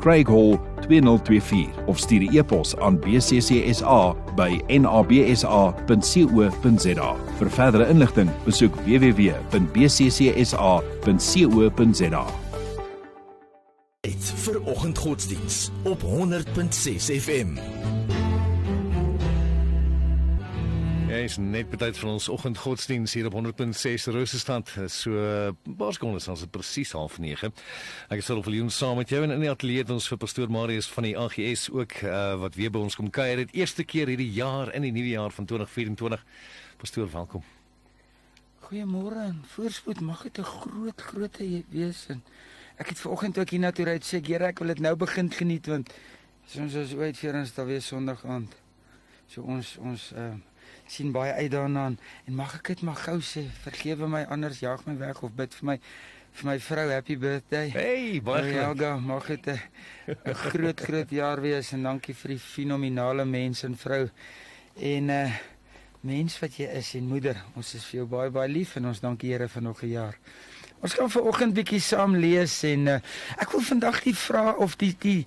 Craig Hall 2024 of stuur 'n e-pos aan bccsa by nabsa.co.za. Vir verdere inligting, besoek www.bccsa.co.za. Dit vir oggendgodsdiens op 100.6 FM. Ja, is net betyd van ons oggendgodsdiens hier op 100.6 Rosestand. So Baarskon is ons presies half 9. Ek is Rolf Leon saam met jou en in die ateljee het ons vir pastoor Marius van die AGS ook uh, wat weer by ons kom kuier. Dit eerste keer hierdie jaar in die nuwe jaar van 2024. Pastoor, welkom. Goeiemôre en voorspoed. Mag dit 'n groot groot wees en ek het vanoggend ook hiernatoe ry sê Here, ek wil dit nou begin geniet want soms as ooit vir ons daar weer Sondag aand. So ons ons uh, sien baie uit daarna en mag ek dit maar gou sê vergewe my anders jag my weg of bid vir my vir my vrou happy birthday. Hey, baie geluk. Mag dit 'n groot groot jaar wees en dankie vir die fenominale mens en vrou en uh mens wat jy is en moeder. Ons is vir jou baie baie lief en ons dank die Here vir nog 'n jaar. Ons gaan vanoggend bietjie saam lees en uh, ek wil vandag die vraag of die die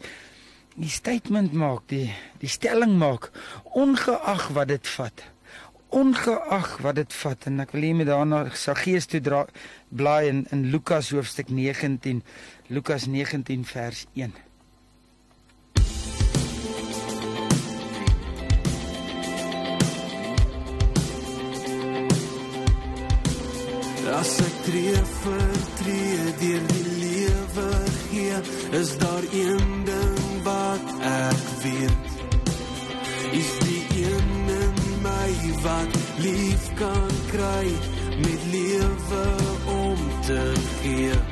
die statement maak, die die stelling maak ongeag wat dit vat ongeag wat dit vat en ek wil hê met daarna Saggees toe dra blaai in in Lukas hoofstuk 19 Lukas 19 vers 1 As ek tree vir tree deur die lewe gee is daar een ding wat ek weet wat lief kan kry met lewe om te gee.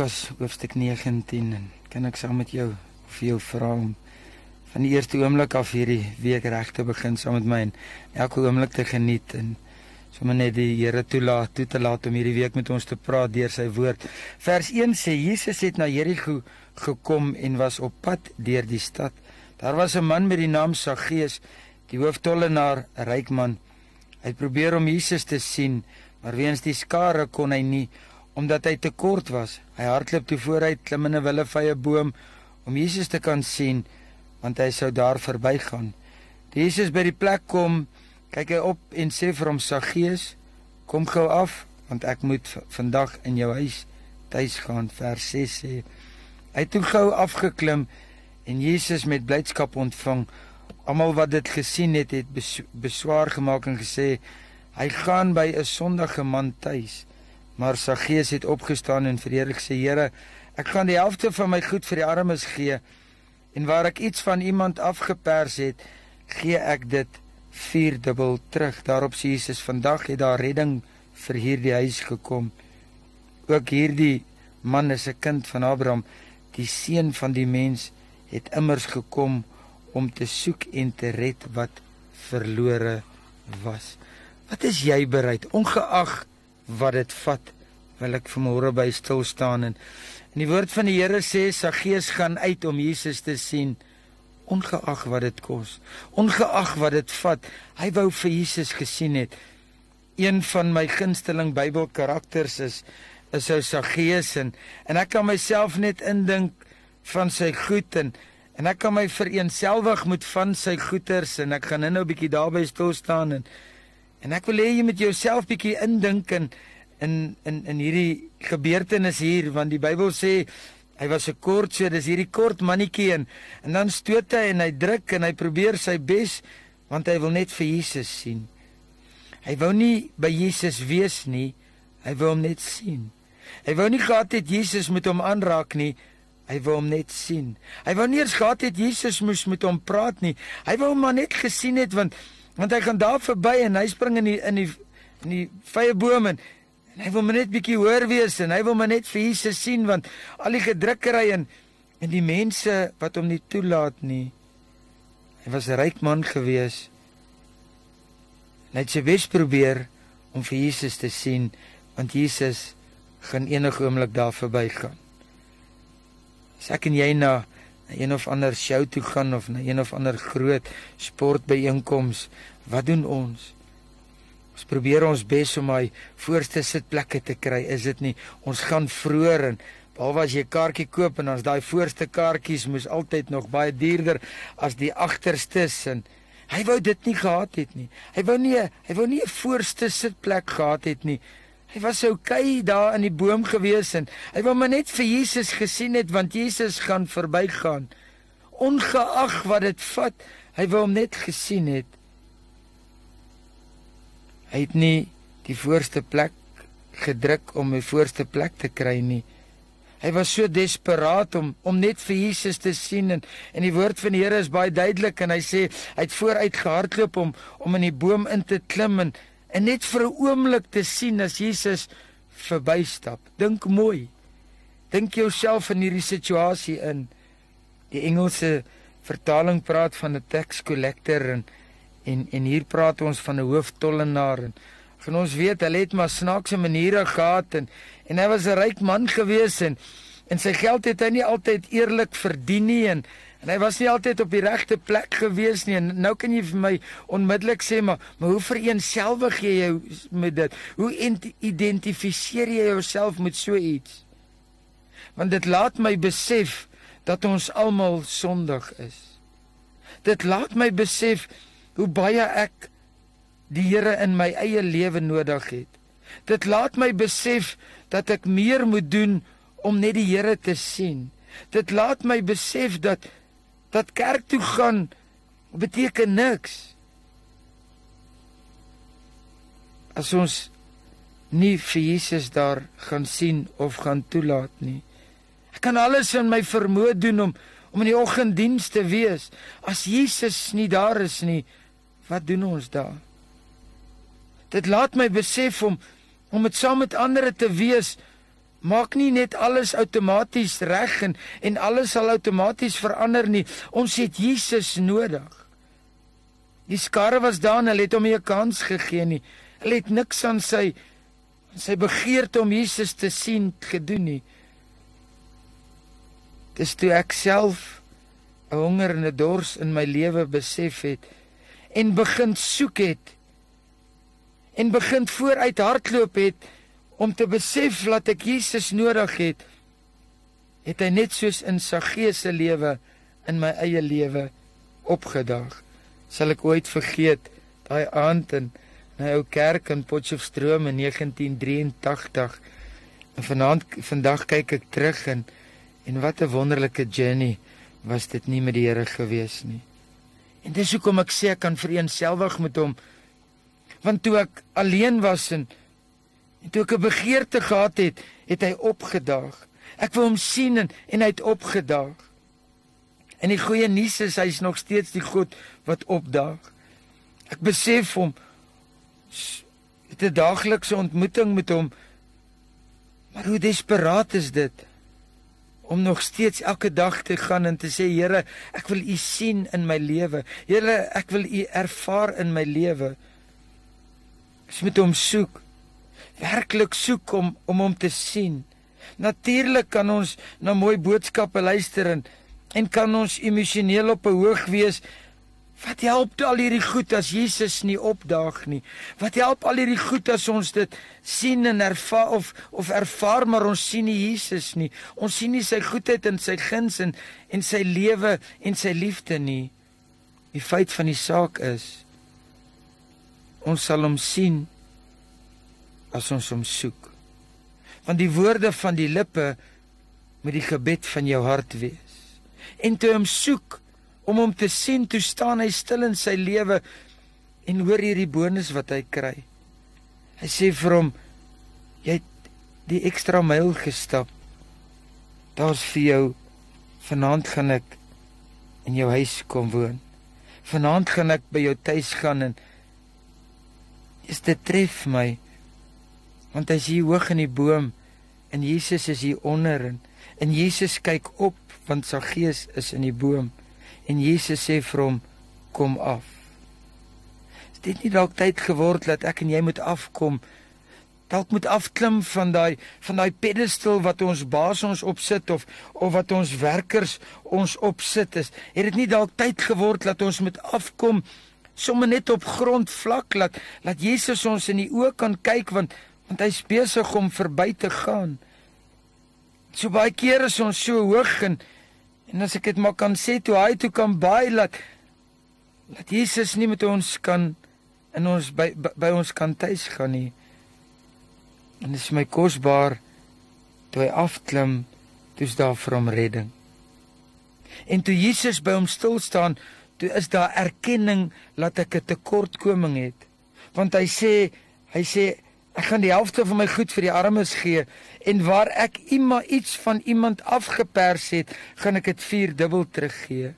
Lukas hoofstuk 19 en kan ek saam met jou vir jou vra om van die eerste oomblik af hierdie week reg te begin saam met my en elke oomblik te geniet en sommer net die Here toelaat toe te laat om hierdie week met ons te praat deur sy woord. Vers 1 sê Jesus het na Jerigo gekom en was op pad deur die stad. Daar was 'n man met die naam Saggeus, die hooftollenaar, 'n ryk man. Hy het probeer om Jesus te sien, maar weens die skare kon hy nie omdat hy te kort was. Hy hardloop toe vooruit, klim in 'n willevye boom om Jesus te kan sien, want hy sou daar verbygaan. Toe Jesus by die plek kom, kyk hy op en sê vir hom: "Saggeus, kom gou af, want ek moet vandag in jou huis tuis gaan." Vers 6 sê: Hy het toe gou afgeklim en Jesus met blydskap ontvang. Almal wat dit gesien het, het beswaar gemaak en gesê: "Hy gaan by 'n sondige man tuis." Maar Saggeus het opgestaan en vir Here gesê: "Here, ek gaan die helfte van my goed vir die armes gee en waar ek iets van iemand afgepers het, gee ek dit vierdubbel terug." Daarop sê Jesus: "Vandag het daar redding vir hierdie huis gekom. Ook hierdie man is 'n kind van Abraham, die seun van die mens het immers gekom om te soek en te red wat verlore was." Wat is jy bereid ongeag wat dit vat wil ek vanmôre by stil staan en in die woord van die Here sê sy gees gaan uit om Jesus te sien ongeag wat dit kos ongeag wat dit vat. Hy wou vir Jesus gesien het. Een van my gunsteling Bybelkarakters is is ou Saggeus en en ek kan myself net indink van sy goed en en ek kan my vereensgewig met van sy goeters en ek gaan nou-nou 'n bietjie daarby stil staan en En ek wil hê jy moet jouself bietjie indink in in in in hierdie gebeurtenis hier want die Bybel sê hy was 'n kort so dis hierdie kort mannetjie en en dan stoot hy en hy druk en hy probeer sy bes want hy wil net vir Jesus sien. Hy wou nie by Jesus wees nie. Hy wou hom net sien. Hy wou nie gehad het Jesus met hom aanraak nie. Hy wou hom net sien. Hy wou nie eens gehad het Jesus moes met hom praat nie. Hy wou hom maar net gesien het want want hy gaan daar verby en hy spring in die in die in die vrye boom en, en hy wil maar net bietjie hoor wees en hy wil maar net vir Jesus sien want al die gedrukkery en en die mense wat hom nie toelaat nie. Hy was 'n ryk man gewees. Net sy bes probeer om vir Jesus te sien want Jesus gaan enige oomblik daar verbygaan. As ek en jy na een of ander show toe gaan of na een of ander groot sportbyeenkoms, wat doen ons? Ons probeer ons bes om hy voorste sitplekke te kry, is dit nie? Ons gaan vroeër en behalwe as jy 'n kaartjie koop en ons daai voorste kaartjies moes altyd nog baie duurder as die agterstes en hy wou dit nie gehad het nie. Hy wou nie hy wou nie 'n voorste sitplek gehad het nie. Hy was so okay daar in die boom gewees en hy wou maar net vir Jesus gesien het want Jesus gaan verbygaan. Ongeag wat dit vat, hy wou hom net gesien het. Hy het nie die voorste plek gedruk om 'n voorste plek te kry nie. Hy was so desperaat om om net vir Jesus te sien en en die woord van die Here is baie duidelik en hy sê hy het vooruit gehardloop om om in die boom in te klim en en net vir 'n oomblik te sien as Jesus verbystap. Dink mooi. Dink jouself in hierdie situasie in. Die Engelse vertaling praat van 'n tax collector en en en hier praat ons van 'n hooftollenaar en van ons weet hulle het maar snaakse maniere gehad en en hy was 'n ryk man gewees en en sy geld het hy nie altyd eerlik verdien nie en En hy was nie altyd op die regte plek gewees nie. En nou kan jy vir my onmiddellik sê maar, maar hoe vereensgewig jy jou met dit? Hoe identifiseer jy jouself met so iets? Want dit laat my besef dat ons almal sondig is. Dit laat my besef hoe baie ek die Here in my eie lewe nodig het. Dit laat my besef dat ek meer moet doen om net die Here te sien. Dit laat my besef dat dat kerk toe gaan beteken niks. As ons nie vir Jesus daar gaan sien of gaan toelaat nie. Ek kan alles in my vermoë doen om om in die oggenddiens te wees. As Jesus nie daar is nie, wat doen ons daar? Dit laat my besef om om met saam met ander te wees maak nie net alles outomaties reg en en alles sal outomaties verander nie. Ons het Jesus nodig. Die skare was daar en hulle het hom nie 'n kans gegee nie. Hulle het niks aan sy sy begeerte om Jesus te sien gedoen nie. Dis toe ek self 'n honger en 'n dors in my lewe besef het en begin soek het en begin vooruit hardloop het om te besef dat ek Jesus nodig het, het hy net soos in sy gees se lewe in my eie lewe opgedag. Sal ek ooit vergeet daai aand in 'n ou kerk in Potchefstroom in 1983. En vanaand vandag kyk ek terug en en wat 'n wonderlike journey was dit nie met die Here gewees nie. En dis hoekom ek sê ek kan vereenselwig met hom want toe ek alleen was en, en toe ek 'n begeerte gehad het, het hy opgedaag. Ek wou hom sien en, en hy het opgedaag. En die goeie nuus is hy's nog steeds die God wat opdaag. Ek besef hom het 'n daaglikse ontmoeting met hom. Maar hoe desperaat is dit om nog steeds elke dag te gaan en te sê Here, ek wil U sien in my lewe. Here, ek wil U ervaar in my lewe. Ons moet hom soek. Werklik soek om om hom te sien. Natuurlik kan ons na mooi boodskappe luister en en kan ons emosioneel op 'n hoog wees. Wat help al hierdie goed as Jesus nie opdaag nie? Wat help al hierdie goed as ons dit sien en ervaar of of ervaar maar ons sien nie Jesus nie. Ons sien nie sy goedheid en sy guns en en sy lewe en sy liefde nie. Die feit van die saak is ons sal hom sien as ons hom soek. Want die woorde van die lippe moet die gebed van jou hart wees. En toe hom soek om hom te sien, toe staan hy stil in sy lewe en hoor hierdie bonus wat hy kry. Hy sê vir hom jy het die ekstra myl gestap. Daar's vir jou vanaand gaan ek in jou huis kom woon. Vanaand gaan ek by jou tuis gaan en is dit tref my want hy's hier hoog in die boom en Jesus is hier onder en, en Jesus kyk op want sy gees is in die boom en Jesus sê vir hom kom af. Is dit nie dalk tyd geword dat ek en jy moet afkom? Dalk moet afklim van daai van daai pedestal wat ons baas ons opsit of of wat ons werkers ons opsit is. Het dit nie dalk tyd geword dat ons moet afkom? sommer net op grond vlak laat laat Jesus ons in die oë kan kyk want want hy's besig om verby te gaan. So baie kere is ons so hoog en en as ek dit maar kan sê toe hy toe kan baie laat laat Jesus nie met ons kan in ons by by, by ons kan tuis gaan nie. En dit is my kosbaar toe hy afklim, toe's daar vir hom redding. En toe Jesus by hom stil staan, toe is daar erkenning dat ek 'n tekortkoming het. Want hy sê, hy sê ek gaan die helfte van my goed vir die armes gee en waar ek iemand iets van iemand afgepers het, gaan ek dit vierdubbel teruggee.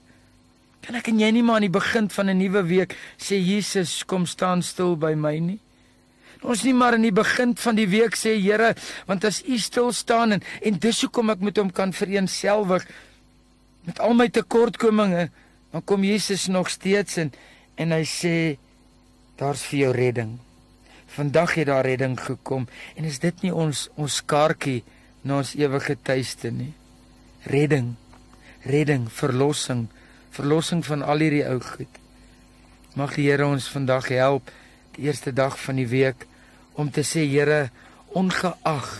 Kan ek en jy nie maar aan die begin van 'n nuwe week sê Jesus, kom staan stil by my nie? Ons nie maar in die begin van die week sê Here, want as U stil staan en en dis hoekom ek met hom kan vereenselwig met al my tekortkominge dan kom Jesus nog steeds en en hy sê daar's vir jou redding. Vandag het daar redding gekom en is dit nie ons ons kaartjie na ons ewige tuiste nie. Redding. Redding, verlossing, verlossing van al hierdie ou goed. Mag die Here ons vandag help die eerste dag van die week om te sê Here, ongeag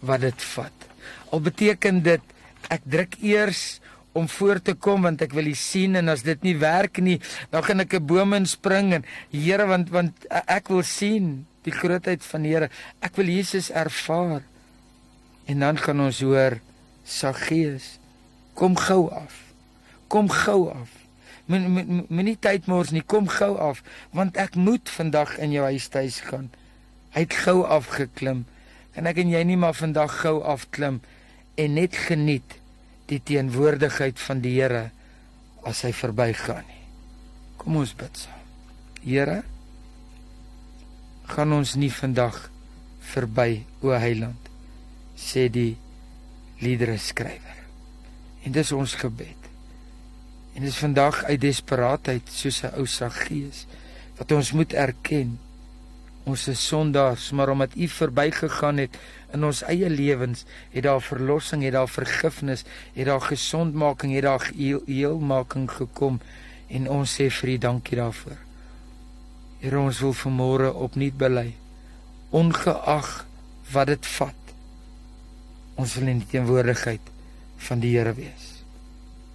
wat dit vat. Al beteken dit ek druk eers om voor te kom want ek wil U sien en as dit nie werk nie, dan gaan ek 'n boom inspring en Here want want ek wil sien die grootheid van die Here. Ek wil Jesus ervaar. En dan gaan ons hoor Saggeus, kom gou af. Kom gou af. Moenie tyd mors nie, kom gou af want ek moet vandag in jou huis tuis gaan. Hy het gou afgeklim. En ek en jy nie maar vandag gou afklim en net geniet die teenwoordigheid van die Here as hy verbygaan nie. Kom ons bid saam. Here, gaan ons nie vandag verby o Heiland sê die liedere skrywer. En dis ons gebed. En dis vandag uit desperaatheid soos 'n ou Saggees wat ons moet erken ons is sondaars, maar omdat U verbygegaan het in ons eie lewens, het daar verlossing, het daar vergifnis, het daar gesondmaking, het daar heelmaking gekom en ons sê vir U dankie daarvoor. Here ons wil vanmôre opnuut bely ongeag wat dit vat. Ons wil in die teenwoordigheid van die Here wees.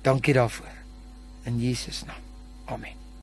Dankie daarvoor. In Jesus naam. Amen.